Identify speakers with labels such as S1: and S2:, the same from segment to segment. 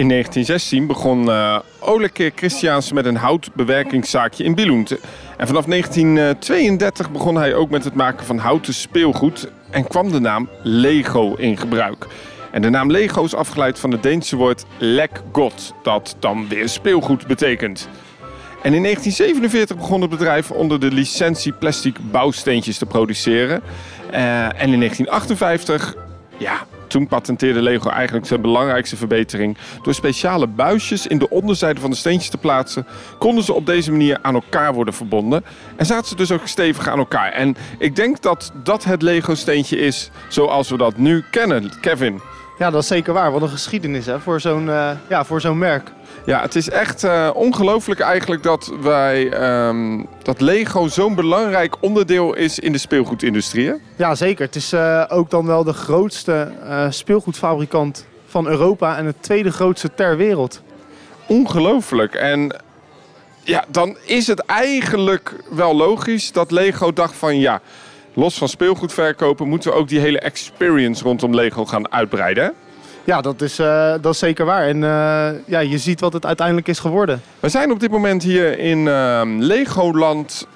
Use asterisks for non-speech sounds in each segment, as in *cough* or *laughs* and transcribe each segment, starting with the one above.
S1: In 1916 begon uh, Oleke Christiaans met een houtbewerkingszaakje in Billund. En vanaf 1932 begon hij ook met het maken van houten speelgoed en kwam de naam Lego in gebruik. En de naam Lego is afgeleid van het Deense woord lekgot, dat dan weer speelgoed betekent. En in 1947 begon het bedrijf onder de licentie plastic bouwsteentjes te produceren. Uh, en in 1958, ja, toen patenteerde Lego eigenlijk zijn belangrijkste verbetering. Door speciale buisjes in de onderzijde van de steentjes te plaatsen, konden ze op deze manier aan elkaar worden verbonden. En zaten ze dus ook stevig aan elkaar. En ik denk dat dat het Lego steentje is zoals we dat nu kennen. Kevin.
S2: Ja, dat is zeker waar. Wat een geschiedenis hè, voor zo'n uh, ja, voor zo'n merk.
S1: Ja, het is echt uh, ongelooflijk eigenlijk dat wij um, dat Lego zo'n belangrijk onderdeel is in de speelgoedindustrie.
S2: Ja, zeker. Het is uh, ook dan wel de grootste speelgoedfabrikant van Europa en het tweede grootste ter wereld.
S1: Ongelooflijk. En ja, dan is het eigenlijk wel logisch dat Lego dacht van ja, los van speelgoed verkopen moeten we ook die hele experience rondom Lego gaan uitbreiden.
S2: Ja, dat is, uh, dat is zeker waar. En uh, ja, je ziet wat het uiteindelijk is geworden.
S1: We zijn op dit moment hier in uh, Legoland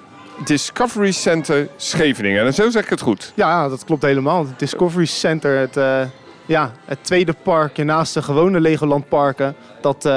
S1: Discovery Center Scheveningen. En zo zeg ik het goed.
S2: Ja, dat klopt helemaal. Het Discovery Center, het, ja, het tweede parkje naast de gewone Legoland parken dat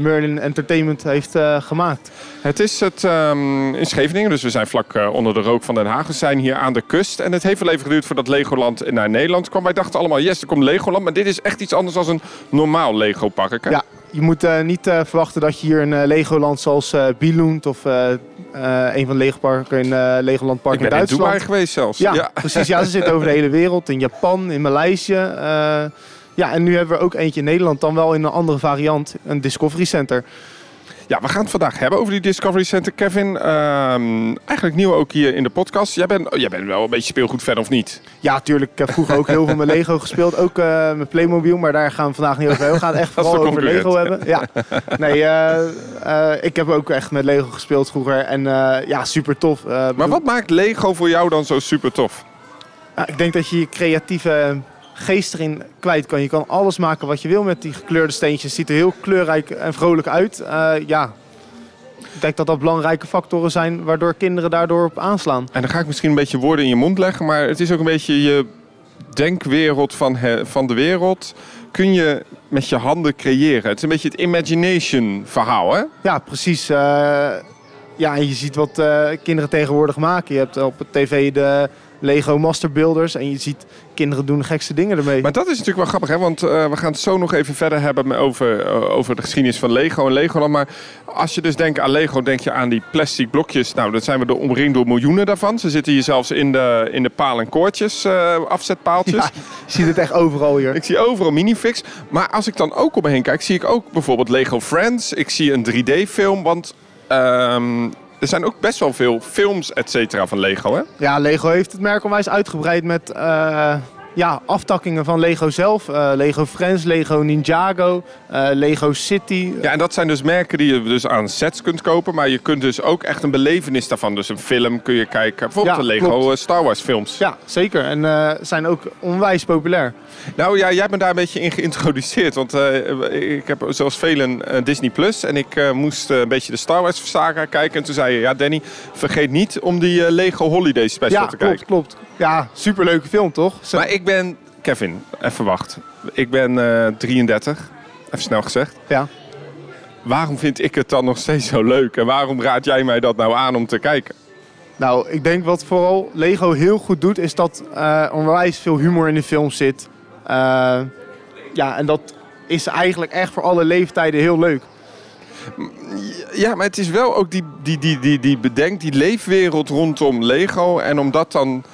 S2: Merlin Entertainment heeft uh, gemaakt.
S1: Het is het um, in Scheveningen, dus we zijn vlak uh, onder de rook van Den Haag. We zijn hier aan de kust en het heeft wel even geduurd voordat Legoland naar Nederland kwam. Wij dachten allemaal, yes, er komt Legoland, maar dit is echt iets anders dan een normaal Lego park. Hè?
S2: Ja, je moet niet verwachten dat je hier een Legoland zoals Billund of een van de Legoparken in Legoland Park
S1: in
S2: Duitsland.
S1: Ik ben in Dubai geweest zelfs.
S2: Ja, ja. precies. Ja, ze zitten over de hele wereld. In Japan, in Maleisië. Ja, en nu hebben we ook eentje in Nederland, dan wel in een andere variant, een Discovery Center.
S1: Ja, we gaan het vandaag hebben over die Discovery Center. Kevin, um, eigenlijk nieuw ook hier in de podcast. Jij bent, jij bent wel een beetje speelgoed fan of niet?
S2: Ja, tuurlijk. Ik heb vroeger ook heel veel met Lego gespeeld. Ook uh, met Playmobil, maar daar gaan we vandaag niet over hebben. We gaan het echt *laughs* vooral over Lego hebben. Ja. Nee, uh, uh, ik heb ook echt met Lego gespeeld vroeger. En ja, super tof.
S1: maar wat maakt Lego voor jou dan zo super tof?
S2: ik denk dat je je creatieve geest erin kwijt kan. Je kan alles maken wat je wil met die gekleurde steentjes. Het ziet er heel kleurrijk en vrolijk uit. Uh, ja, ik denk dat dat belangrijke factoren zijn waardoor kinderen daardoor op aanslaan.
S1: En dan ga ik misschien een beetje woorden in je mond leggen, maar het is ook een beetje je denkwereld van, van de wereld. Kun je met je handen creëren. Het is een beetje het imagination verhaal, hè?
S2: Ja, precies. Uh, ja, en je ziet wat uh, kinderen tegenwoordig maken. Je hebt op tv de Lego Master Builders. En je ziet kinderen doen de gekste dingen ermee.
S1: Maar dat is natuurlijk wel grappig, hè? want uh, we gaan het zo nog even verder hebben over, uh, over de geschiedenis van Lego en Legoland. Maar als je dus denkt aan Lego, denk je aan die plastic blokjes. Nou, dat zijn we er omringd door miljoenen daarvan. Ze zitten hier zelfs in de, in de paal- en koortjes, uh, afzetpaaltjes. Ja,
S2: je ziet het echt overal hier.
S1: Ik zie overal minifix. Maar als ik dan ook om me heen kijk, zie ik ook bijvoorbeeld Lego Friends. Ik zie een 3D-film, want... Um, er zijn ook best wel veel films, et cetera, van Lego, hè?
S2: Ja, Lego heeft het merk onwijs uitgebreid met uh, ja, aftakkingen van Lego zelf. Uh, Lego Friends, Lego Ninjago, uh, Lego City.
S1: Ja, en dat zijn dus merken die je dus aan sets kunt kopen. Maar je kunt dus ook echt een belevenis daarvan. Dus een film kun je kijken. Bijvoorbeeld ja, de Lego klopt. Star Wars films.
S2: Ja, zeker. En uh, zijn ook onwijs populair.
S1: Nou ja, jij bent daar een beetje in geïntroduceerd. Want ik heb zoals velen Disney Plus. En ik moest een beetje de Star Wars saga kijken. En toen zei je, ja Danny, vergeet niet om die Lego Holiday Special
S2: ja,
S1: te
S2: klopt,
S1: kijken.
S2: klopt. Ja, superleuke film toch?
S1: Zo. Maar ik ben, Kevin, even wacht. Ik ben uh, 33, even snel gezegd.
S2: Ja.
S1: Waarom vind ik het dan nog steeds zo leuk? En waarom raad jij mij dat nou aan om te kijken?
S2: Nou, ik denk wat vooral Lego heel goed doet, is dat uh, onwijs veel humor in de film zit. Uh, ja, en dat is eigenlijk echt voor alle leeftijden heel leuk.
S1: Ja, maar het is wel ook die, die, die, die, die bedenk, die leefwereld rondom Lego. En om dat dan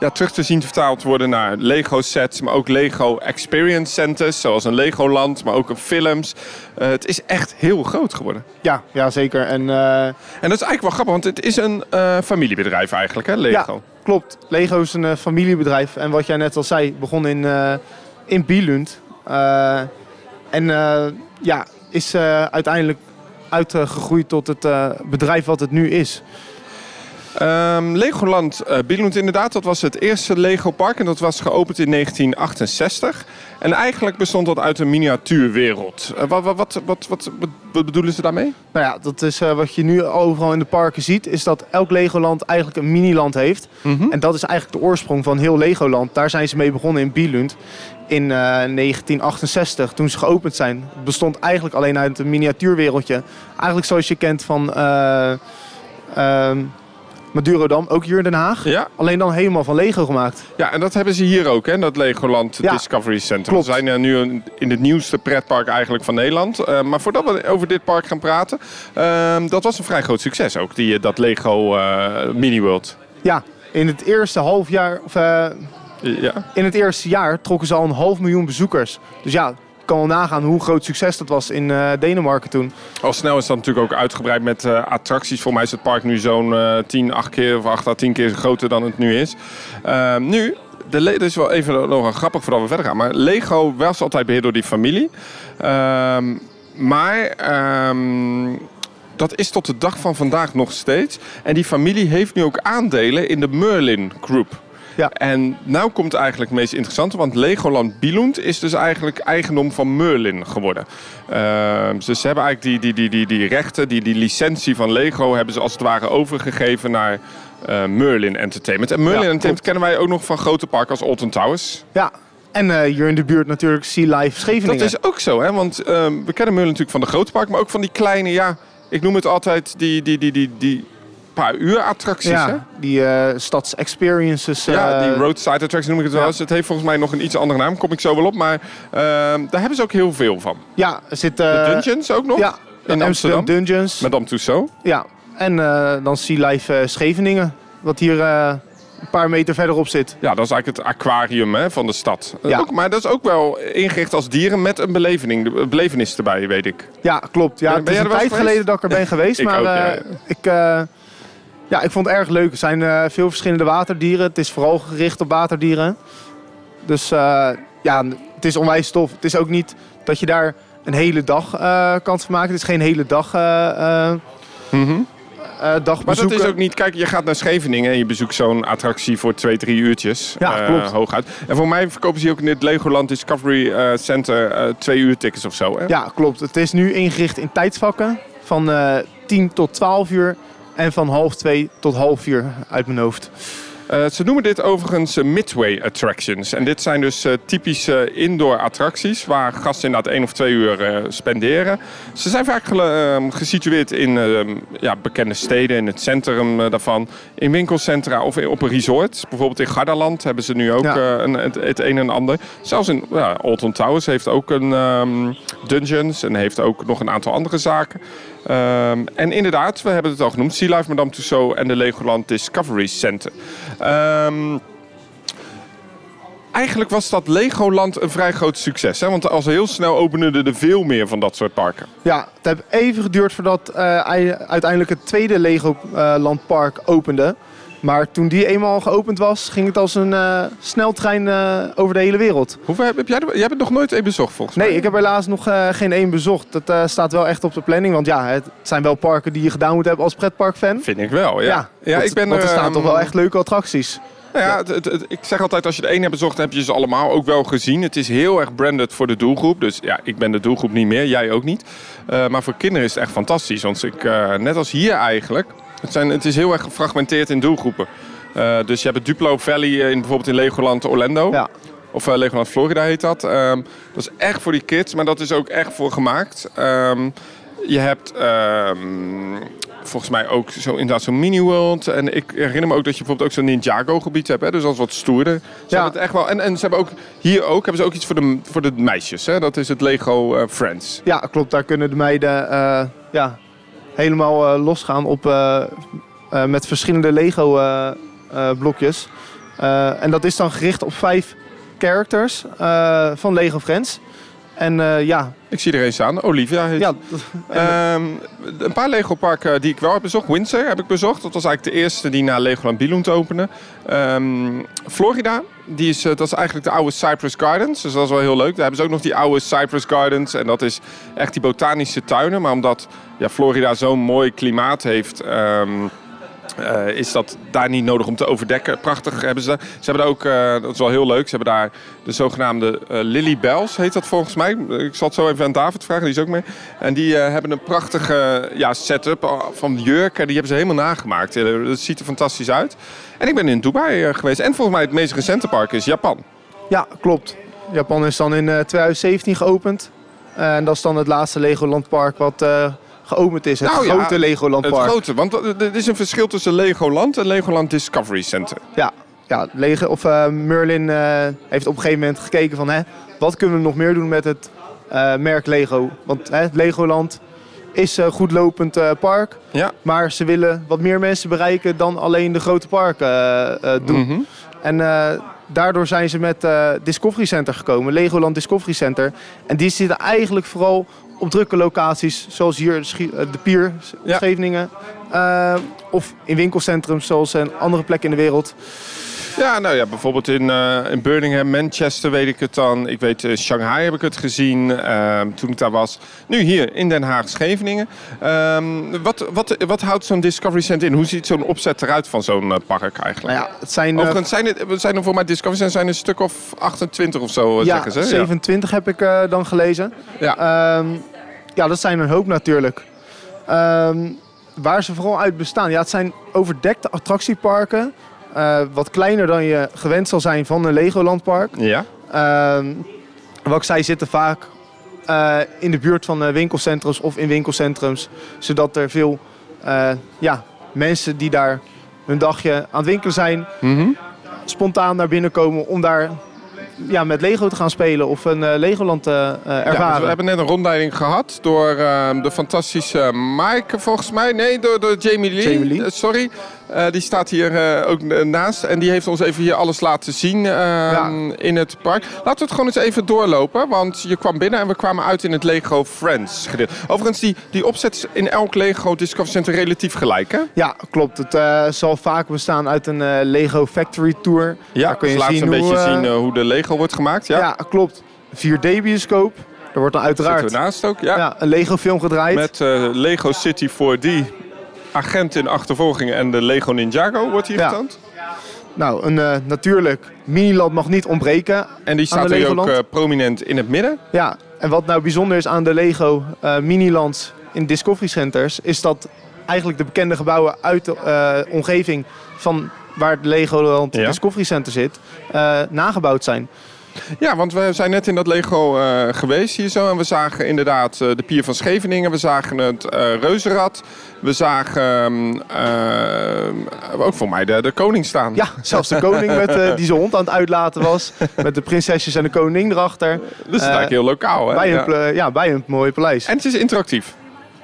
S1: ja, terug te zien vertaald worden naar Lego sets, maar ook Lego Experience Centers, zoals een Legoland, maar ook in films. Uh, het is echt heel groot geworden.
S2: Ja, ja zeker. En, uh...
S1: en dat is eigenlijk wel grappig, want het is een familiebedrijf eigenlijk, hè, Lego?
S2: Ja, klopt. Lego is een familiebedrijf. En wat jij net al zei, begon in, in Billund. en ja, is uiteindelijk uitgegroeid tot het bedrijf wat het nu is.
S1: Ehm, Legoland uh, Billund inderdaad, dat was het eerste Lego park en dat was geopend in 1968. En eigenlijk bestond dat uit een miniatuurwereld. Uh, wat, wat, wat, wat, wat, wat, bedoelen ze daarmee?
S2: Nou ja, dat is uh, wat je nu overal in de parken ziet, is dat elk Legoland eigenlijk een miniland heeft. Mm -hmm. En dat is eigenlijk de oorsprong van heel Legoland. Daar zijn ze mee begonnen in Billund in 1968, toen ze geopend zijn. Het bestond eigenlijk alleen uit een miniatuurwereldje. Eigenlijk zoals je kent van... Madurodam, ook hier in Den Haag.
S1: Ja.
S2: Alleen dan helemaal van Lego gemaakt.
S1: Ja, en dat hebben ze hier ook, hè, dat Legoland ja. Discovery Center.
S2: Klopt.
S1: We zijn uh, nu in het nieuwste pretpark eigenlijk van Nederland. Uh, maar voordat we over dit park gaan praten, uh, dat was een vrij groot succes ook, die, dat Lego Mini World.
S2: Ja, in het eerste half jaar, of
S1: ja.
S2: in het eerste jaar trokken ze al een half miljoen bezoekers. Dus ja, kan wel nagaan hoe groot succes dat was in uh, Denemarken toen.
S1: Al snel is dat natuurlijk ook uitgebreid met uh, attracties. Voor mij is het park nu zo'n uh, 10, 8 keer of 8 à 10 keer groter dan het nu is. Ehm, nu, de dit is wel even nog een grappig voordat we verder gaan. Maar Lego was altijd beheerd door die familie. Um, maar um, dat is tot de dag van vandaag nog steeds. En die familie heeft nu ook aandelen in de Merlin Group.
S2: Ja.
S1: En nou komt eigenlijk het meest interessante, want Legoland Billund is dus eigenlijk eigendom van Merlin geworden. Uh, dus ze hebben eigenlijk die, die, die, die, die rechten, die, die licentie van Lego, hebben ze als het ware overgegeven naar uh, Merlin Entertainment. En Merlin
S2: Ja,
S1: Entertainment kennen wij ook nog van grote parken als Alton Towers.
S2: Ja, en eh, hier in de buurt natuurlijk Sea Life Scheveningen.
S1: Dat is ook zo, hè? want ehm, we kennen Merlin natuurlijk van de grote parken, maar ook van die kleine, ja, ik noem het altijd die, die, die, die, die paar uur attracties. hè?
S2: die eh stadsexperiences.
S1: Ja,
S2: eh,
S1: die roadside attraction noem ik het wel
S2: ja.
S1: eens. Het heeft volgens mij nog een iets andere naam, kom ik zo wel op. Maar ehm, daar hebben ze ook heel veel van.
S2: Ja, er zit...
S1: De
S2: eh,
S1: Dungeons ook nog?
S2: Ja,
S1: in Amsterdam.
S2: Dungeons.
S1: Madame Tussauds.
S2: Ja, en dan Sea Life Scheveningen. Wat hier een paar meter verderop zit.
S1: Ja, dat is eigenlijk het aquarium hè, van de stad.
S2: Ja.
S1: Ook, maar dat is ook wel ingericht als dieren met een beleving, de belevenis erbij, weet ik.
S2: Ja, klopt. Ja,
S1: Ben-
S2: het
S1: ben
S2: is een geleden dat ik er ben *laughs* geweest.
S1: Ik
S2: maar
S1: ook, ja,
S2: ik, eh, ja, ik vond het erg leuk. Er zijn eh, veel verschillende waterdieren. Het is vooral gericht op waterdieren. Dus eh, ja, het is onwijs tof. Het is ook niet dat je daar een hele dag eh, kan van maken. Het is geen hele dag, eh, dag
S1: Maar dat is ook niet, kijk, je gaat naar Scheveningen en je bezoekt zo'n attractie voor twee, drie uurtjes.
S2: Ja, klopt.
S1: hooguit. En voor mij verkopen ze hier ook in het Legoland Discovery Center twee uur tickets of zo. Hè?
S2: Ja, klopt. Het is nu ingericht in tijdsvakken van eh 10 tot 12 uur en van half 2 tot half 4 uit mijn hoofd.
S1: Eh, ze noemen dit overigens eh, midway attractions. En dit zijn dus eh, typische indoor attracties waar gasten inderdaad één of twee uur spenderen. Ze zijn vaak ehm, gesitueerd in ehm, ja, bekende steden, in het centrum daarvan, in winkelcentra of in- op een resort. Bijvoorbeeld in Gardaland hebben ze nu ook
S2: Ja.
S1: een, het, het een en ander. Zelfs in ja, Alton Towers heeft ook een ehm, Dungeons en heeft ook nog een aantal andere zaken. Ehm, en inderdaad, we hebben het al genoemd, Sea Life Madame Tussauds en de Legoland Discovery Center. Ehm, eigenlijk was dat Legoland een vrij groot succes. Hè? Want al heel snel openden er veel meer van dat soort parken.
S2: Ja, het heeft even geduurd voordat eh, ei- uiteindelijk het tweede Legoland Park opende. Maar toen die eenmaal geopend was, ging het als een eh, sneltrein eh, over de hele wereld.
S1: Hoeveel heb, heb jij, jij hebt het nog nooit één bezocht volgens mij?
S2: Nee, ik heb helaas nog eh, geen één bezocht. Dat staat wel echt op de planning. Want ja, het zijn wel parken die je gedaan moet hebben als pretparkfan.
S1: Vind ik wel, ja. ja,
S2: want,
S1: ik ben
S2: want er staan
S1: ehm,
S2: toch wel echt leuke attracties.
S1: Nou ja, het- het- het- ik zeg altijd, als je de één hebt bezocht, heb je ze allemaal ook wel gezien. Het is heel erg branded voor de doelgroep. Dus ja, ik ben de doelgroep niet meer, jij ook niet. Maar voor kinderen is het echt fantastisch. Want ik, net als hier eigenlijk, het, zijn, het is heel erg gefragmenteerd in doelgroepen. Eh, dus je hebt het Duplo Valley eh, in bijvoorbeeld in Legoland Orlando.
S2: Ja.
S1: Of eh, Legoland Florida heet dat. Ehm, dat is echt voor die kids, maar dat is ook echt voor gemaakt. Ehm, je hebt ehm, volgens mij ook zo, inderdaad zo'n mini-world. En ik herinner me ook dat je bijvoorbeeld ook zo'n Ninjago-gebied hebt. Hè? Dus dat is wat stoerder. Ze
S2: Ja.
S1: hebben het echt wel. En, en ze hebben ook hier ook, hebben ze ook iets voor de, voor de meisjes. Hè? Dat is het Lego Friends.
S2: Ja, klopt. Daar kunnen de meiden ja, helemaal eh, losgaan op, eh, eh, met verschillende Lego blokjes. En dat is dan gericht op vijf characters van Lego Friends. En eh, ja,
S1: Ik zie er eens aan. Olivia heet
S2: ja,
S1: Ehm, een paar Lego-parken die ik wel heb bezocht. Windsor heb ik bezocht. Dat was eigenlijk de eerste die na Legoland Billund opende. Ehm, Florida, die is, eh, dat is eigenlijk de oude Cypress Gardens. Dus dat is wel heel leuk. Daar hebben ze ook nog die oude Cypress Gardens. En dat is echt die botanische tuinen. Maar omdat ja, Florida zo'n mooi klimaat heeft... ehm, eh, is dat daar niet nodig om te overdekken. Prachtig hebben ze. Ze hebben daar ook, eh, dat is wel heel leuk, ze hebben daar de zogenaamde eh, Lily Bells, heet dat volgens mij. Ik zal het zo even aan David vragen, die is ook mee. En die hebben een prachtige ja, setup van jurken, die hebben ze helemaal nagemaakt. Dat ziet er fantastisch uit. En ik ben in Dubai geweest. En volgens mij het meest recente park is Japan.
S2: Ja, klopt. Japan is dan in eh, 2017 geopend. En dat is dan het laatste Legoland Park wat geopend is. Het
S1: Nou ja,
S2: grote Legoland
S1: Het
S2: Park.
S1: grote, want er is een verschil tussen Legoland en Legoland Discovery Center.
S2: Ja, ja Lego, of, eh, Merlin eh, heeft op een gegeven moment gekeken van... Hè, wat kunnen we nog meer doen met het eh, merk Lego? Want hè, Legoland is een goed lopend park.
S1: Ja.
S2: Maar ze willen wat meer mensen bereiken dan alleen de grote parken doen.
S1: Mhm.
S2: En daardoor zijn ze met eh, Discovery Center gekomen, Legoland Discovery Center. En die zitten eigenlijk vooral op drukke locaties, zoals hier eh, de Pier,
S1: Ja.
S2: Scheveningen. Eh, of in winkelcentrums, zoals een andere plekken in de wereld.
S1: Ja, nou ja, bijvoorbeeld in, eh, in Birmingham, Manchester weet ik het dan. Ik weet, eh, Shanghai heb ik het gezien eh, toen ik daar was. Nu hier in Den Haag, Scheveningen. Ehm, wat, wat, wat houdt zo'n Discovery Center in? Hoe ziet zo'n opzet eruit van zo'n eh, park eigenlijk?
S2: Nou ja, het zijn,
S1: Overigens zijn, het, zijn er voor mij Discovery Center zijn een stuk of 28 of zo,
S2: ja,
S1: zeggen ze. Ja.
S2: 27 heb ik dan gelezen.
S1: Ja.
S2: Ehm, ja, dat zijn een hoop natuurlijk. Ehm, waar ze vooral uit bestaan. Ja, het zijn overdekte attractieparken. Eh, wat kleiner dan je gewend zal zijn van een Legolandpark.
S1: ja.
S2: Ehm wat ik zei, zitten vaak eh, in de buurt van eh, winkelcentrums of in winkelcentrums. Zodat er veel ja, mensen die daar hun dagje aan het winkelen zijn,
S1: Mhm.
S2: spontaan naar binnen komen om daar ja, met Lego te gaan spelen of een Legoland te
S1: Ja, dus
S2: ervaren.
S1: we hebben net een rondleiding gehad door eh, de fantastische Mike, volgens mij. Nee, door, door Jamie Lee.
S2: Jamie Lee.
S1: Sorry. Eh, die staat hier eh, ook naast. En die heeft ons even hier alles laten zien eh, in het park. Laten we het gewoon eens even doorlopen. Want je kwam binnen en we kwamen uit in het Lego Friends gedeelte. Overigens, die, die opzet is in elk Lego Discovery Center relatief gelijk, hè?
S2: Ja, klopt. Het eh, zal vaak bestaan uit een Lego Factory Tour.
S1: Ja,
S2: Daar kun je
S1: dus we
S2: zien
S1: een
S2: hoe,
S1: beetje zien hoe de Lego wordt gemaakt. Ja,
S2: Ja, klopt. 4D-bioscoop. Er wordt dan uiteraard
S1: we naast ook. Ja.
S2: ja, een Lego-film gedraaid.
S1: Met Lego City 4D, agent in achtervolging en de Lego Ninjago wordt hier
S2: Ja.
S1: getoond.
S2: Nou, een, eh, natuurlijk, Miniland mag niet ontbreken.
S1: En die staat hier ook eh, prominent in het midden.
S2: Ja, en wat nou bijzonder is aan de Lego eh Minilands in Discovery Centers... is dat eigenlijk de bekende gebouwen uit de omgeving van waar het Legoland
S1: Ja.
S2: Discovery Center zit... nagebouwd zijn.
S1: Ja, want we zijn net in dat Lego eh, geweest hier zo. En we zagen inderdaad eh, de pier van Scheveningen. We zagen het eh reuzenrad. We zagen ehm, eh, ook voor mij de, de koning staan.
S2: Ja, zelfs de koning met, die zijn hond aan het uitlaten was. Met de prinsesjes en de koning erachter.
S1: Dus het is eigenlijk heel lokaal. Hè?
S2: Bij een,
S1: Ja.
S2: ja, bij een mooie paleis.
S1: En het is interactief.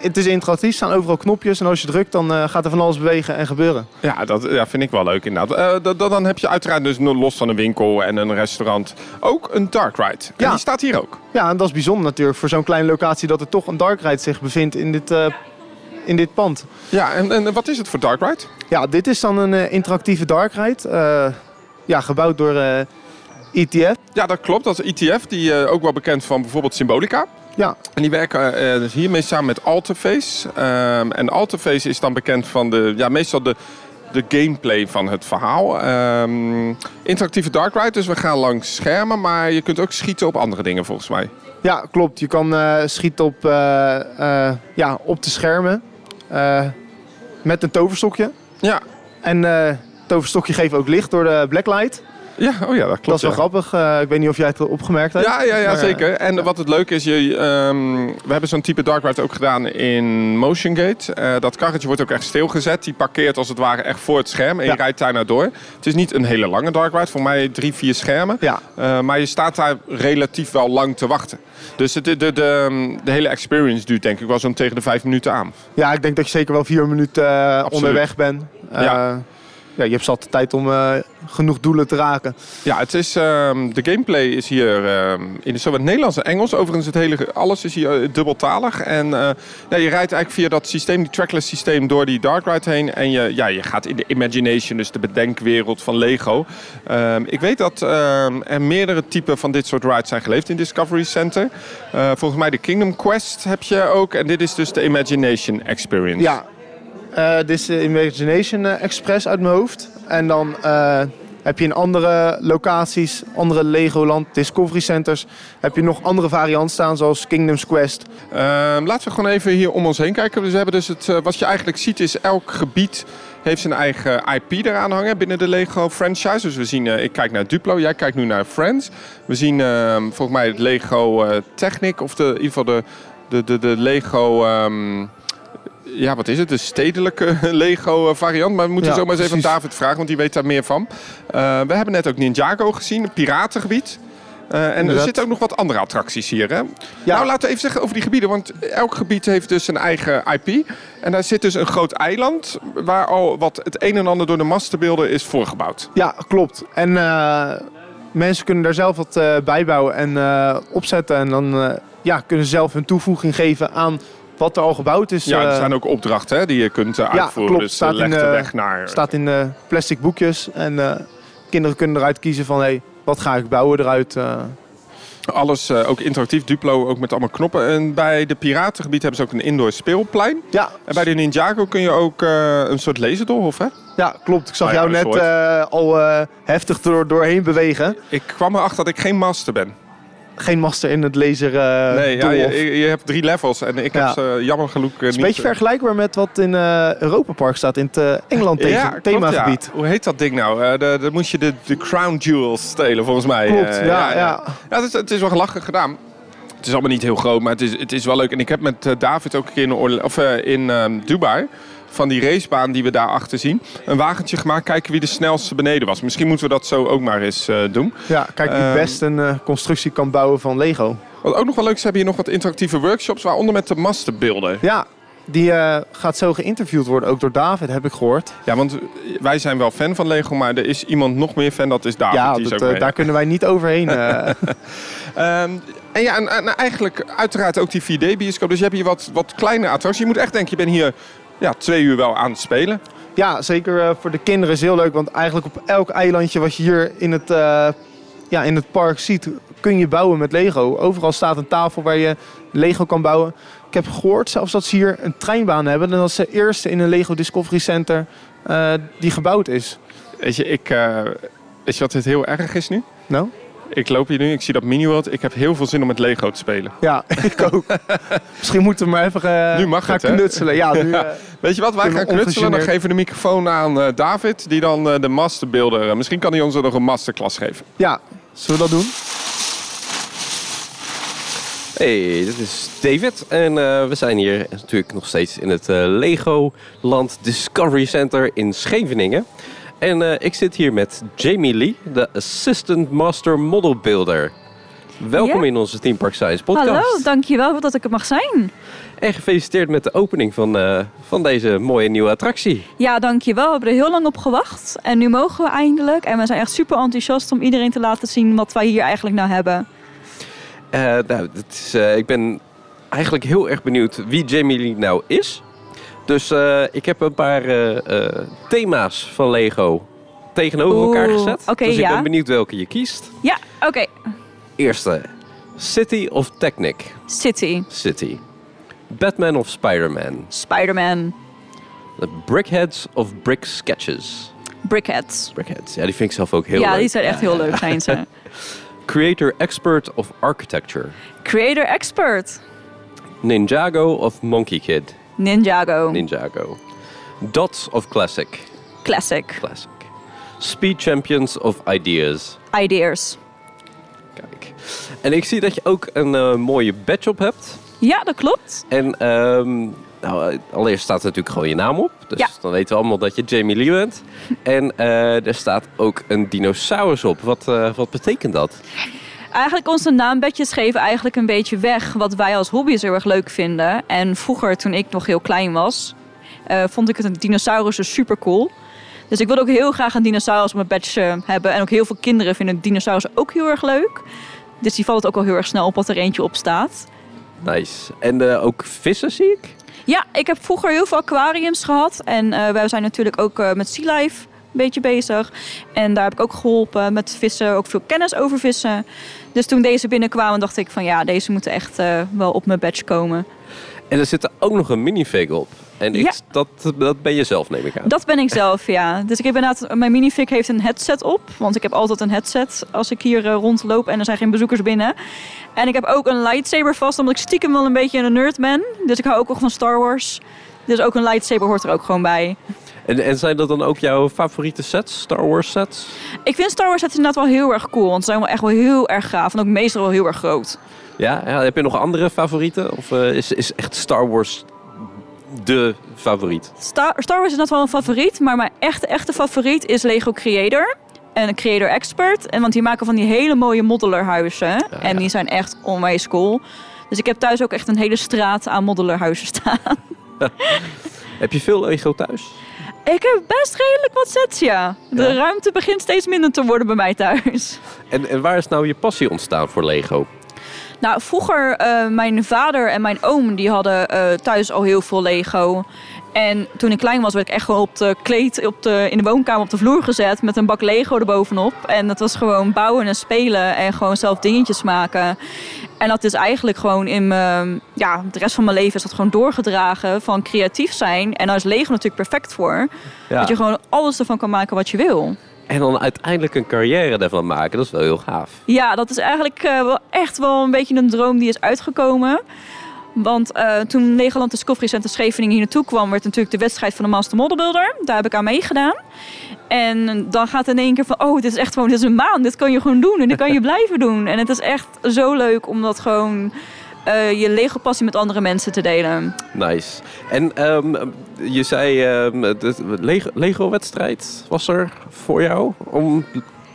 S2: Het is interactief, er staan overal knopjes. En als je drukt, dan eh, gaat er van alles bewegen en gebeuren.
S1: Ja, dat ja, vind ik wel leuk inderdaad. Eh, da- da- dan heb je uiteraard dus los van een winkel en een restaurant ook een dark ride. En
S2: Ja.
S1: die staat hier ook.
S2: Ja, en dat is bijzonder natuurlijk voor zo'n kleine locatie... dat er toch een dark ride zich bevindt in dit, eh, in dit pand.
S1: Ja, en, en wat is het voor dark ride?
S2: Ja, dit is dan een interactieve dark ride. ja, gebouwd door ETF.
S1: Ja, dat klopt. Dat is ETF, die ook wel bekend van bijvoorbeeld Symbolica.
S2: Ja,
S1: En die werken eh, dus hiermee samen met Alteface. Ehm, en Alteface is dan bekend van de, ja, meestal de, de gameplay van het verhaal. Ehm, interactieve dark ride, dus we gaan langs schermen, maar je kunt ook schieten op andere dingen volgens mij.
S2: ja klopt. Je kan eh, schieten op, eh, ja, op de schermen. met een toverstokje.
S1: Ja,
S2: En toverstokje geeft ook licht door de blacklight.
S1: Ja oh ja, dat klopt.
S2: Dat is wel
S1: ja.
S2: grappig. Eh, ik weet niet of jij het opgemerkt hebt.
S1: Ja, ja, ja,
S2: Maar, eh,
S1: zeker. En wat het leuke is, je, ehm, we hebben zo'n type dark ride ook gedaan in Motion Gate. Eh, dat karretje wordt ook echt stilgezet. Die parkeert als het ware echt voor het scherm en je rijdt daar naar door. Het is niet een hele lange dark ride, voor mij drie, vier schermen.
S2: Ja.
S1: Maar je staat daar relatief wel lang te wachten. Dus de, de, de, de, de hele experience duurt denk ik wel zo'n tegen de vijf minuten aan.
S2: Ja, ik denk dat je zeker wel vier minuten onderweg bent.
S1: Ja.
S2: ja, je hebt zat de tijd om genoeg doelen te raken.
S1: Ja, het is, ehm, de gameplay is hier ehm, in zowel het Nederlands en Engels. Overigens, het hele, alles is hier eh, dubbeltalig. En eh, ja, je rijdt eigenlijk via dat systeem, die trackless systeem, door die dark ride heen. En je, ja, je gaat in de imagination, dus de bedenkwereld van Lego. Ehm, ik weet dat ehm, er meerdere typen van dit soort rides zijn geleefd in Discovery Center. Eh, volgens mij de Kingdom Quest heb je ook. En dit is dus de Imagination Experience.
S2: Ja, Eh, dit is de Imagination Express uit mijn hoofd. En dan eh, heb je in andere locaties, andere Legoland Discovery Centers, heb je nog andere varianten staan, zoals Kingdom's Quest.
S1: Ehm, laten we gewoon even hier om ons heen kijken. Dus we hebben dus het, eh, wat je eigenlijk ziet is elk gebied heeft zijn eigen IP eraan hangen binnen de Lego franchise. Dus we zien, eh, ik kijk naar Duplo, jij kijkt nu naar Friends. We zien ehm, volgens mij het Lego Technic of de, in ieder geval de, de, de, de Lego... ehm, ja, wat is het? De stedelijke *laughs* Lego eh, variant. Maar we moeten
S2: Ja,
S1: zo maar eens even aan. David vragen, want die weet daar meer van. Eh, we hebben net ook Ninjago gezien, een piratengebied. Eh, en er zitten ook nog wat andere attracties hier. Hè?
S2: Ja.
S1: Nou, laten we even zeggen over die gebieden. Want elk gebied heeft dus een eigen IP. En daar zit dus een groot eiland... waar al wat het een en ander door de mastenbeelden is voorgebouwd.
S2: Ja, klopt. En mensen kunnen daar zelf wat bijbouwen en opzetten. En dan ja, kunnen ze zelf hun toevoeging geven aan wat er al gebouwd is.
S1: Ja, er
S2: Eh,
S1: zijn ook opdrachten hè, die je kunt eh,
S2: Ja,
S1: uitvoeren.
S2: klopt.
S1: Dus
S2: Staat
S1: eh, leg
S2: in,
S1: de
S2: eh,
S1: weg naar...
S2: staat in eh, plastic boekjes. En eh, kinderen kunnen eruit kiezen van... Hey, wat ga ik bouwen eruit? eh.
S1: Alles eh, ook interactief. Duplo ook met allemaal knoppen. En bij de piratengebied hebben ze ook een indoor speelplein.
S2: ja,
S1: En bij de Ninjago kun je ook eh, een soort laserdolhof, hè?
S2: ja, klopt. Ik zag
S1: Nou ja,
S2: jou net eh, al eh, heftig door, doorheen bewegen.
S1: Ik kwam erachter dat ik geen master ben.
S2: Geen master in het laser eh
S1: nee, ja, je, je hebt drie levels en ik
S2: Ja.
S1: heb ze jammer genoeg eh,
S2: Het is een beetje vergelijkbaar met wat in eh Europa Park staat. In het eh, Engeland
S1: klopt,
S2: themagebied.
S1: Hoe heet dat ding nou? Eh, Dan moest je de, de crown jewels stelen, volgens mij.
S2: Klopt,
S1: Eh,
S2: ja, ja.
S1: Het is, het is wel gelachen gedaan. Het is allemaal niet heel groot, maar het is, het is wel leuk. En ik heb met eh, David ook een keer in, of, eh, in ehm, Dubai... van die racebaan die we daar achter zien... een wagentje gemaakt, kijken wie de snelste beneden was. Misschien moeten we dat zo ook maar eens eh, doen.
S2: Ja, kijk wie
S1: Ehm,
S2: best een eh, constructie kan bouwen van Lego.
S1: Wat ook nog wel leuk is, hebben hier nog wat interactieve workshops... waaronder met de mastenbeelden.
S2: Ja, die eh, gaat zo geïnterviewd worden, ook door David, heb ik gehoord.
S1: Ja, want wij zijn wel fan van Lego... maar er is iemand nog meer fan, dat is David.
S2: ja,
S1: die
S2: dat, daar kunnen wij niet overheen. eh. *laughs*
S1: Ehm, en ja, en, en eigenlijk uiteraard ook die 4D-bioscoop. Dus je hebt hier wat, wat kleine attracties. Je moet echt denken, je bent hier ja, twee uur wel aan het spelen.
S2: ja, zeker eh, voor de kinderen is heel leuk. Want eigenlijk op elk eilandje wat je hier in het, eh, ja, in het park ziet, kun je bouwen met Lego. Overal staat een tafel waar je Lego kan bouwen. Ik heb gehoord zelfs dat ze hier een treinbaan hebben. En dat de eerste in een Lego Discovery Center eh, die gebouwd is.
S1: Weet je, ik, eh, weet je wat het heel erg is nu?
S2: Nou?
S1: Ik loop hier nu, ik zie dat Miniworld. Ik heb heel veel zin om met Lego te spelen.
S2: Ja, *laughs* ik ook. *laughs* Misschien moeten we maar even
S1: Nu mag
S2: gaan
S1: het, hè?
S2: knutselen. Ja, nu, eh, *laughs*
S1: Weet je wat, wij gaan knutselen. Dan geven we de microfoon aan eh, David. Die dan eh, de masterbeelden... eh, misschien kan hij ons er nog een masterclass geven.
S2: ja, zullen we dat doen?
S3: Hey, dit is David en eh, we zijn hier natuurlijk nog steeds in het eh, Legoland Discovery Center in Scheveningen. En eh, ik zit hier met Jamie Lee, de Assistant Master Model Builder. Welkom in onze Team Park Science podcast.
S4: Hallo, dankjewel dat ik er mag zijn.
S3: En gefeliciteerd met de opening van, eh, van deze mooie nieuwe attractie.
S4: Ja, dankjewel. We hebben er heel lang op gewacht. En nu mogen we eindelijk. En we zijn echt super enthousiast om iedereen te laten zien wat wij hier eigenlijk nou hebben.
S3: Eh, nou, het is, eh, ik ben eigenlijk heel erg benieuwd wie Jamie Lee nou is. Dus ik heb een paar thema's van Lego tegenover elkaar gezet. dus ik
S4: ja.
S3: ben benieuwd welke je kiest.
S4: Ja, oké.
S3: Eerste, City of Technic
S4: City.
S3: City. Batman of Spider-Man.
S4: Spider-Man.
S3: The Brickheads of Brick Sketches.
S4: Brickheads.
S3: Brickheads, ja, die vind ik zelf ook heel
S4: ja,
S3: leuk.
S4: die zijn echt heel leuk, zijn ze. *laughs*
S3: Creator Expert of Architecture.
S4: Creator Expert.
S3: Ninjago of Monkey Kid.
S4: Ninjago.
S3: Ninjago. Dots of Classic.
S4: Classic.
S3: Classic. Speed Champions of Ideas.
S4: Ideas.
S3: En ik zie dat je ook een eh, mooie badge op hebt.
S4: Ja, dat klopt.
S3: En ehm, nou, eh, allereerst staat er natuurlijk gewoon je naam op. Dus
S4: Ja.
S3: dan weten we allemaal dat je Jamie Lee bent. *laughs* en eh, er staat ook een dinosaurus op. Wat, wat betekent dat?
S4: Eigenlijk onze naambedjes geven eigenlijk een beetje weg wat wij als hobby's heel erg leuk vinden. En vroeger, toen ik nog heel klein was, vond ik het een dinosaurus dus super cool. Dus ik wilde ook heel graag een dinosaurus op mijn badge hebben. En ook heel veel kinderen vinden dinosaurus ook heel erg leuk. Dus die valt het ook al heel erg snel op wat er eentje op staat.
S3: Nice. En eh, ook vissen zie ik.
S4: Ja, ik heb vroeger heel veel aquariums gehad. En eh, wij zijn natuurlijk ook eh, met Sea Life een beetje bezig. En daar heb ik ook geholpen met vissen, ook veel kennis over vissen. Dus toen deze binnenkwamen, dacht ik van ja, deze moeten echt wel op mijn badge komen.
S3: En er zit er ook nog een minifig op. En ik,
S4: Ja.
S3: dat, dat ben je zelf, neem ik aan.
S4: Dat ben ik zelf, ja. Dus ik heb inderdaad, mijn minifig heeft een headset op. Want ik heb altijd een headset als ik hier eh, rondloop en er zijn geen bezoekers binnen. En ik heb ook een lightsaber vast, omdat ik stiekem wel een beetje een nerd ben. Dus ik hou ook nog van Star Wars. Dus ook een lightsaber hoort er ook gewoon bij.
S3: En, en zijn dat dan ook jouw favoriete sets, Star Wars sets?
S4: Ik vind Star Wars sets inderdaad wel heel erg cool. Want ze zijn wel echt wel heel erg gaaf. En ook meestal wel heel erg groot.
S3: Ja, ja heb je nog andere favorieten? Of eh, is, is echt Star Wars de favoriet?
S4: Star, Star Wars is net wel een favoriet, maar mijn echte, echte favoriet is Lego Creator. En een Creator Expert. En want die maken van die hele mooie modelerhuizen. En die zijn echt onwijs cool. Dus ik heb thuis ook echt een hele straat aan modelerhuizen staan. *laughs*
S3: Heb je veel Lego thuis?
S4: Ik heb best redelijk wat sets, ja. De
S3: Ja.
S4: ruimte begint steeds minder te worden bij mij thuis.
S3: En, en waar is nou je passie ontstaan voor Lego?
S4: Nou, vroeger, eh, mijn vader en mijn oom, die hadden eh, thuis al heel veel Lego. En toen ik klein was, werd ik echt gewoon op de kleed op de, in de woonkamer op de vloer gezet met een bak Lego erbovenop. En dat was gewoon bouwen en spelen en gewoon zelf dingetjes maken. En dat is eigenlijk gewoon in mijn, ja, de rest van mijn leven is dat gewoon doorgedragen van creatief zijn. En daar is Lego natuurlijk perfect voor.
S3: Ja.
S4: Dat je gewoon alles ervan kan maken wat je wil.
S3: En dan uiteindelijk een carrière ervan maken, dat is wel heel gaaf.
S4: Ja, dat is eigenlijk eh, wel echt wel een beetje een droom die is uitgekomen. Want eh, toen Legoland Discovery Center Scheveningen hier naartoe kwam, werd natuurlijk de wedstrijd van de Master Model Builder. Daar heb ik aan meegedaan. En dan gaat in één keer van, oh, dit is echt gewoon, dit is een maan. Dit kan je gewoon doen en dit kan je *laughs* blijven doen. En het is echt zo leuk om dat gewoon eh, je Lego passie met andere mensen te delen.
S3: Nice. En ehm, je zei, ehm, de Lego- Lego-wedstrijd was er voor jou om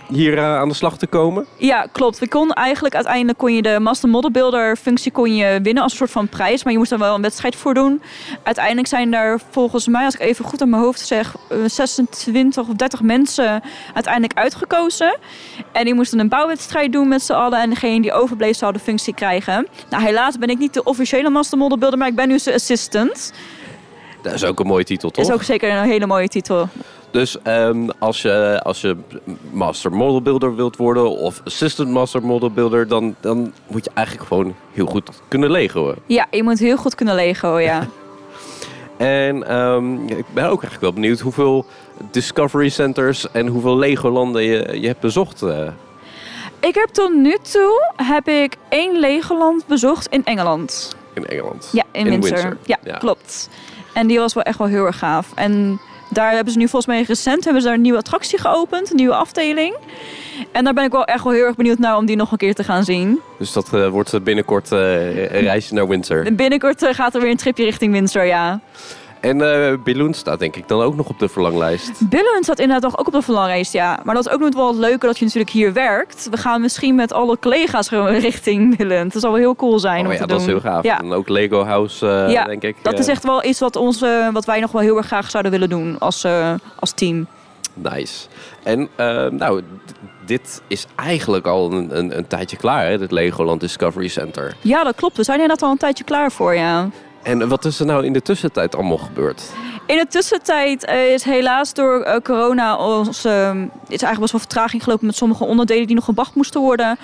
S3: hier eh, aan de slag te komen?
S4: Ja, klopt. We kon eigenlijk uiteindelijk kon je de Master Model Builder functie kon je winnen als een soort van prijs, maar je moest er wel een wedstrijd voor doen. Uiteindelijk zijn er volgens mij, als ik even goed aan mijn hoofd zeg, eh, 26 of 30 mensen uiteindelijk uitgekozen. En die moesten een bouwwedstrijd doen met z'n allen en degene die overbleef zou de functie krijgen. Nou, helaas ben ik niet de officiële Master Model Builder, maar ik ben nu zijn assistant.
S3: Dat is ook een mooie titel, toch?
S4: Is ook zeker een hele mooie titel.
S3: Dus ehm, als, je, als je Master Model Builder wilt worden of Assistant Master Model Builder, dan, dan moet je eigenlijk gewoon heel goed kunnen legoen.
S4: Ja, je moet heel goed kunnen Lego, ja. *laughs*
S3: En ehm, ik ben ook eigenlijk wel benieuwd hoeveel Discovery Centers en hoeveel Lego-landen je, je hebt bezocht. eh.
S4: Ik heb tot nu toe heb ik één Legoland bezocht in Engeland.
S3: in Engeland.
S4: Ja, in,
S3: In
S4: Windsor.
S3: Windsor,
S4: Ja,
S3: ja.
S4: klopt. En die was wel echt wel heel erg gaaf. En daar hebben ze nu volgens mij recent hebben ze daar een nieuwe attractie geopend, een nieuwe afdeling. En daar ben ik wel echt wel heel erg benieuwd naar om die nog een keer te gaan zien.
S3: Dus dat eh, wordt binnenkort eh, een reisje naar Windsor.
S4: En binnenkort eh, gaat er weer een tripje richting Windsor, ja.
S3: En eh Balloon staat denk ik dan ook nog op de verlanglijst.
S4: Billen staat inderdaad ook op de verlanglijst, ja. Maar dat is ook nog wel het leuke dat je natuurlijk hier werkt. We gaan misschien met alle collega's gewoon *laughs* richting Billen. Dat zal wel heel cool zijn
S3: Oh
S4: om
S3: ja,
S4: te
S3: dat
S4: doen.
S3: is heel gaaf.
S4: Ja.
S3: En ook Lego House, eh,
S4: Ja,
S3: denk ik.
S4: Dat
S3: eh,
S4: is echt wel iets wat, ons, eh, wat wij nog wel heel erg graag zouden willen doen als, eh, als team.
S3: Nice. En eh, nou, dit is eigenlijk al een, een, een tijdje klaar, hè, dit Legoland Discovery Center.
S4: Ja, dat klopt. We zijn inderdaad al een tijdje klaar voor, ja.
S3: En wat is er nou in de tussentijd allemaal gebeurd?
S4: In de tussentijd eh, is helaas door eh, corona ons, eh, is eigenlijk best wel vertraging gelopen met sommige onderdelen die nog gebracht moesten worden.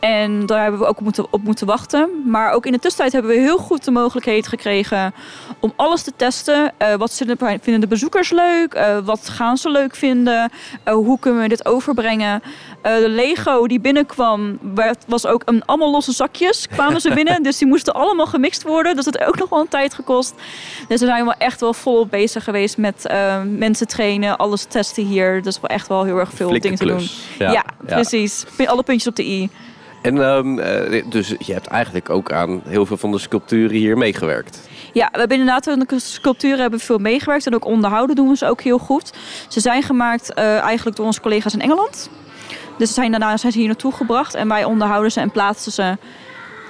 S4: En daar hebben we ook op moeten, op moeten wachten. Maar ook in de tussentijd hebben we heel goed de mogelijkheid gekregen om alles te testen. Wat vinden de bezoekers leuk? Wat gaan ze leuk vinden? Hoe kunnen we dit overbrengen? De Lego die binnenkwam, werd, was ook een, allemaal losse zakjes kwamen ze binnen. *laughs* dus die moesten allemaal gemixt worden. Dus dat heeft ook nog wel een tijd gekost. Dus we zijn wel echt wel volop bezig geweest met eh, mensen trainen, alles testen hier. Dus wel echt wel heel erg veel
S3: Flinke
S4: dingen te doen. Ja, precies. Alle puntjes op de i.
S3: En ehm, eh, dus je hebt eigenlijk ook aan heel veel van de sculpturen hier meegewerkt.
S4: Ja, we hebben inderdaad aan de sculpturen hebben veel meegewerkt. En ook onderhouden doen we ze ook heel goed. Ze zijn gemaakt eh, eigenlijk door onze collega's in Engeland. Dus ze zijn daarna zijn ze hier naartoe gebracht. En wij onderhouden ze en plaatsen ze.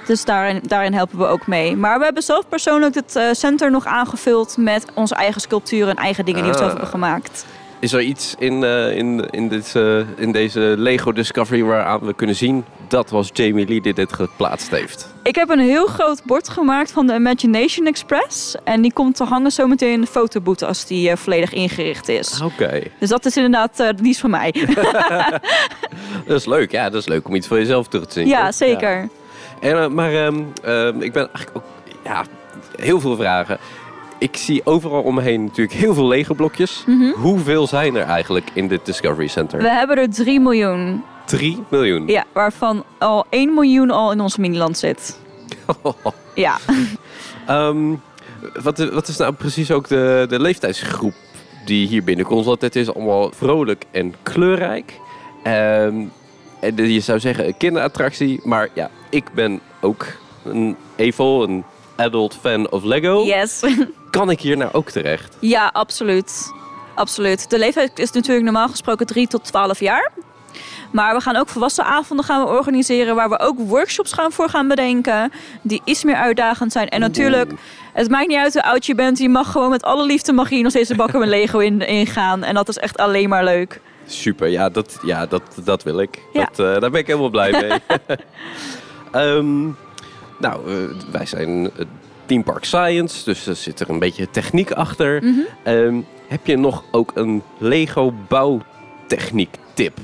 S4: Dus daarin, daarin helpen we ook mee. Maar we hebben zelf persoonlijk het eh, center nog aangevuld met onze eigen sculpturen en eigen dingen die we zelf
S3: Ah.
S4: hebben gemaakt.
S3: Is er iets in, eh, in, in, dit, eh, in deze Lego Discovery waaraan we kunnen zien dat was Jamie Lee die dit geplaatst heeft?
S4: Ik heb een heel groot bord gemaakt van de Imagination Express. En die komt te hangen zometeen in de fotoboot als die volledig ingericht is.
S3: Oké,
S4: Dus dat is inderdaad die is van mij. *laughs*
S3: dat is leuk. Ja, dat is leuk om iets van jezelf terug te zien.
S4: ja,
S3: toch?
S4: zeker.
S3: En, eh, maar ehm, ehm, ik ben eigenlijk ook... Ja, heel veel vragen. ik zie overal om me heen natuurlijk heel veel Lego blokjes.
S4: Mhm.
S3: Hoeveel zijn er eigenlijk in dit Discovery Center?
S4: We hebben er 3 miljoen.
S3: 3 miljoen.
S4: Ja, waarvan al 1 miljoen al in ons miniland zit. *laughs* Ja.
S3: Ehm, wat, wat is nou precies ook de, de leeftijdsgroep die hier binnenkomt? Want het is allemaal vrolijk en kleurrijk. Ehm, en de- je zou zeggen een kinderattractie. Maar ja, ik ben ook een EVO, een adult fan of Lego.
S4: Yes. *laughs*
S3: Kan ik hier nou ook terecht?
S4: Ja, absoluut. Absoluut. De leeftijd is natuurlijk normaal gesproken 3 tot 12 jaar. Maar we gaan ook volwassenavonden gaan we organiseren... waar we ook workshops gaan voor gaan bedenken... die iets meer uitdagend zijn. En natuurlijk, het maakt niet uit hoe oud je bent... je mag gewoon met alle liefde mag je hier nog steeds de bakken met Lego in, ingaan. En dat is echt alleen maar leuk.
S3: Super, ja, dat, ja, dat, dat wil ik.
S4: Ja.
S3: Dat, eh, daar ben ik helemaal blij mee. *laughs* Ehm, nou, eh, wij zijn eh, Team Park Science, dus er zit er een beetje techniek achter.
S4: Mhm.
S3: Ehm, heb je nog ook een Lego bouwtechniek tip?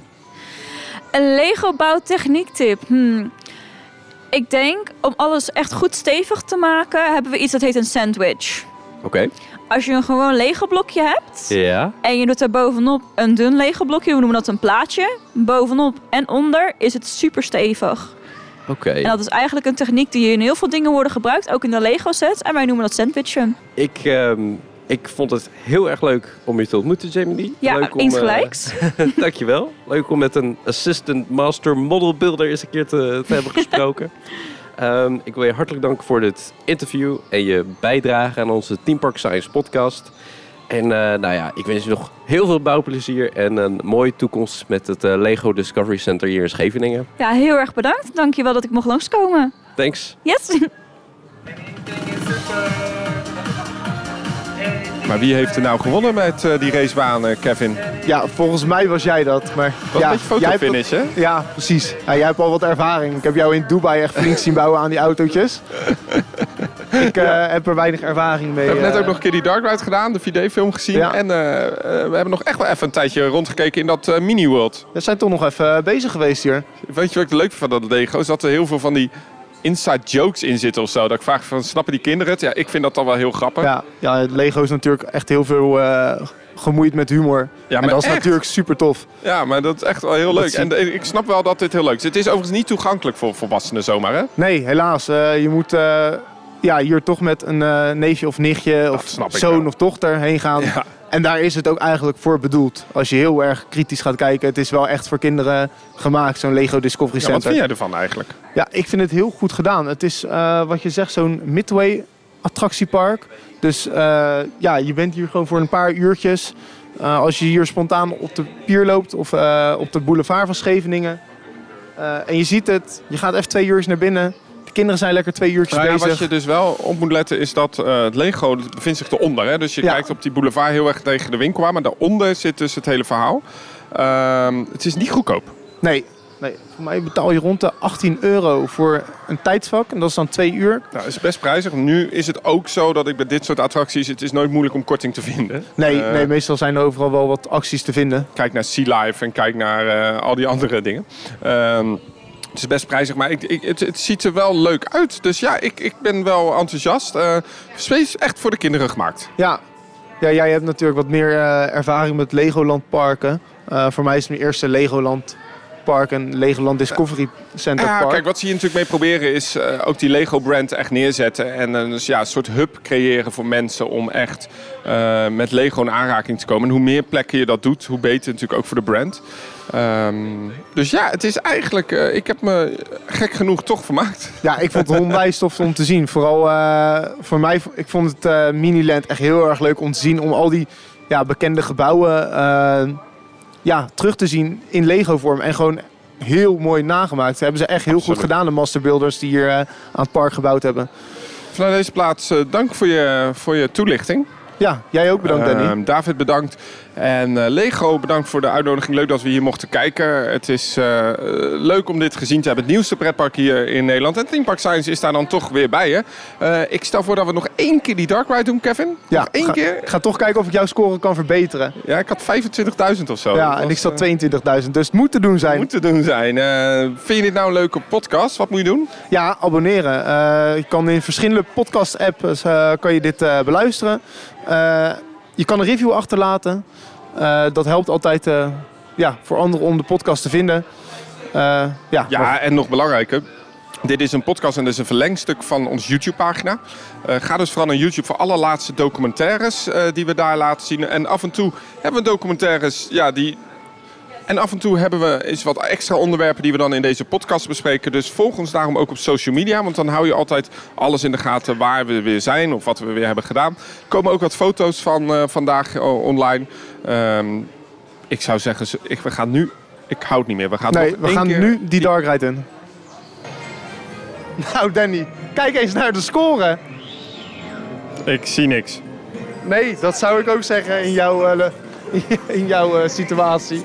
S4: Een Lego bouwtechniek tip. Hmm. Ik denk, om alles echt goed stevig te maken... hebben we iets dat heet een sandwich.
S3: Oké.
S4: Als je een gewoon Lego blokje hebt...
S3: Ja.
S4: En je doet er bovenop een dun Lego blokje, we noemen dat een plaatje. Bovenop en onder is het super stevig.
S3: Oké.
S4: En dat is eigenlijk een techniek die in heel veel dingen worden gebruikt, ook in de Lego sets. En wij noemen dat sandwichen.
S3: Ik, ehm, ik vond het heel erg leuk om je te ontmoeten, Jamie.
S4: Ja,
S3: leuk om,
S4: eens
S3: eh,
S4: gelijks. *laughs* *laughs*
S3: Dankjewel. Leuk om met een assistant master model builder eens een keer te, te hebben gesproken. *laughs* Ehm, ik wil je hartelijk danken voor dit interview en je bijdrage aan onze Team Park Science podcast. En eh, nou ja, ik wens je nog heel veel bouwplezier en een mooie toekomst met het eh, Lego Discovery Center hier in Scheveningen.
S4: Ja, heel erg bedankt. Dankjewel dat ik mocht langskomen.
S3: Thanks.
S4: Yes. *laughs*
S1: Maar wie heeft er nou gewonnen met eh, die racebaan, eh, Kevin?
S2: Ja, volgens mij was jij dat. Maar
S1: Wat
S2: ja,
S1: een fotofinish, hè?
S2: Ja, precies. Ja, jij hebt al wat ervaring. Ik heb jou in Dubai echt flink zien bouwen aan die autootjes. *laughs* ik eh, heb er weinig ervaring mee.
S1: We hebben net ook nog een keer die Dark Ride gedaan, de 4D-film gezien.
S2: Ja.
S1: En we hebben nog echt wel even een tijdje rondgekeken in dat mini-world.
S2: We zijn toch nog even bezig geweest hier.
S1: Weet je wat ik leuk vind van dat Lego? Is dat er heel veel van die inside jokes in zitten of zo. Dat ik vraag van, snappen die kinderen het? Ja, ik vind dat dan wel heel grappig.
S2: Ja, ja, Lego is natuurlijk echt heel veel eh, gemoeid met humor.
S1: Ja,
S2: en dat is
S1: echt.
S2: natuurlijk super tof.
S1: Ja, maar dat is echt wel heel leuk. En ik snap wel dat dit heel leuk is. Het is overigens niet toegankelijk voor volwassenen zomaar, hè?
S2: Nee, helaas. eh, je moet eh, ja, hier toch met een neefje of nichtje of zoon of dochter heen gaan.
S1: Ja.
S2: En daar is het ook eigenlijk voor bedoeld. Als je heel erg kritisch gaat kijken. Het is wel echt voor kinderen gemaakt, zo'n Lego Discovery
S1: Ja, wat
S2: Center.
S1: vind jij ervan eigenlijk?
S2: Ja, ik vind het heel goed gedaan. Het is eh, wat je zegt, zo'n midway attractiepark. Dus eh, ja, je bent hier gewoon voor een paar uurtjes. Eh, als je hier spontaan op de pier loopt of op de boulevard van Scheveningen. en je ziet het, je gaat even twee uurtjes naar binnen. De kinderen zijn lekker twee uurtjes
S1: Nou ja,
S2: bezig.
S1: wat je dus wel op moet letten is dat eh, het Lego dat bevindt zich eronder. Hè? Dus je
S2: Ja.
S1: kijkt op die boulevard heel erg tegen de winkel aan. Maar daaronder zit dus het hele verhaal. Ehm, het is niet goedkoop.
S2: Nee, nee, voor mij betaal je rond de 18 euro voor een tijdsvak. En dat is dan twee uur.
S1: Nou, het is best prijzig. Nu is het ook zo dat ik bij dit soort attracties... Het is nooit moeilijk om korting te vinden.
S2: Nee,
S1: Eh,
S2: nee, meestal zijn er overal wel wat acties te vinden.
S1: Kijk naar Sea Life en kijk naar eh, al die andere dingen. Ehm, het is best prijzig, maar ik, ik, het, het ziet er wel leuk uit. Dus ja, ik, ik ben wel enthousiast. Space echt voor de kinderen gemaakt.
S2: Ja. ja, jij hebt natuurlijk wat meer eh, ervaring met Legoland parken. Eh, voor mij is het mijn eerste Legoland park en Legoland Discovery Center
S1: Ja,
S2: park.
S1: kijk, wat ze hier natuurlijk mee proberen is ook die Lego-brand echt neerzetten. En een dus, ja, een soort hub creëren voor mensen om echt met Lego in aanraking te komen. En hoe meer plekken je dat doet, hoe beter natuurlijk ook voor de brand. Ehm, dus ja, het is eigenlijk... eh, ik heb me gek genoeg toch vermaakt.
S2: Ja, ik vond het onwijs tof om te zien. Vooral eh, voor mij, ik vond het eh Miniland echt heel erg leuk om te zien. Om al die ja, bekende gebouwen eh, ja, terug te zien in Lego vorm. En gewoon heel mooi nagemaakt. Dat hebben ze echt heel
S1: Absoluut.
S2: goed gedaan, de masterbuilders die hier aan het park gebouwd hebben.
S1: Vanuit deze plaats, eh, dank voor je, voor je toelichting.
S2: Ja, jij ook bedankt Danny.
S1: Ehm, David bedankt. En eh, Lego bedankt voor de uitnodiging. Leuk dat we hier mochten kijken. Het is eh, leuk om dit gezien te hebben. Het nieuwste pretpark hier in Nederland. En Theme Park Science is daar dan toch weer bij. Hè? Eh, ik stel voor dat we nog één keer die Dark Ride doen, Kevin.
S2: ja,
S1: nog één
S2: ga,
S1: keer.
S2: Ik ga toch kijken of ik jouw score kan verbeteren.
S1: Ja, ik had 25.000 of zo.
S2: ja, en ik zat
S1: eh,
S2: 22.000, dus het moet te doen zijn.
S1: moet te doen zijn. Vind je dit nou een leuke podcast? Wat moet je doen?
S2: Ja, abonneren. Je kan in verschillende podcast-apps kan je dit beluisteren. Eh, je kan een review achterlaten. Eh, dat helpt altijd eh, ja, voor anderen om de podcast te vinden. Ja,
S1: Ja, en nog belangrijker. Dit is een podcast en dit is een verlengstuk van onze YouTube-pagina. Ga dus vooral naar YouTube voor alle laatste documentaires die we daar laten zien. En af en toe hebben we documentaires ja, die... En af en toe hebben we eens wat extra onderwerpen die we dan in deze podcast bespreken. Dus volg ons daarom ook op social media. Want dan hou je altijd alles in de gaten waar we weer zijn of wat we weer hebben gedaan. Er komen ook wat foto's van eh, vandaag eh, online. Ehm, ik zou zeggen, ze- ik, we gaan nu... Ik houd niet meer. We gaan
S2: nee,
S1: nog
S2: we
S1: één
S2: gaan
S1: keer-
S2: nu die dark ride in. *laughs* Nou Danny, kijk eens naar de score.
S1: Ik zie niks.
S2: Nee, dat zou ik ook zeggen in jouw, eh, *laughs* in jouw eh, situatie.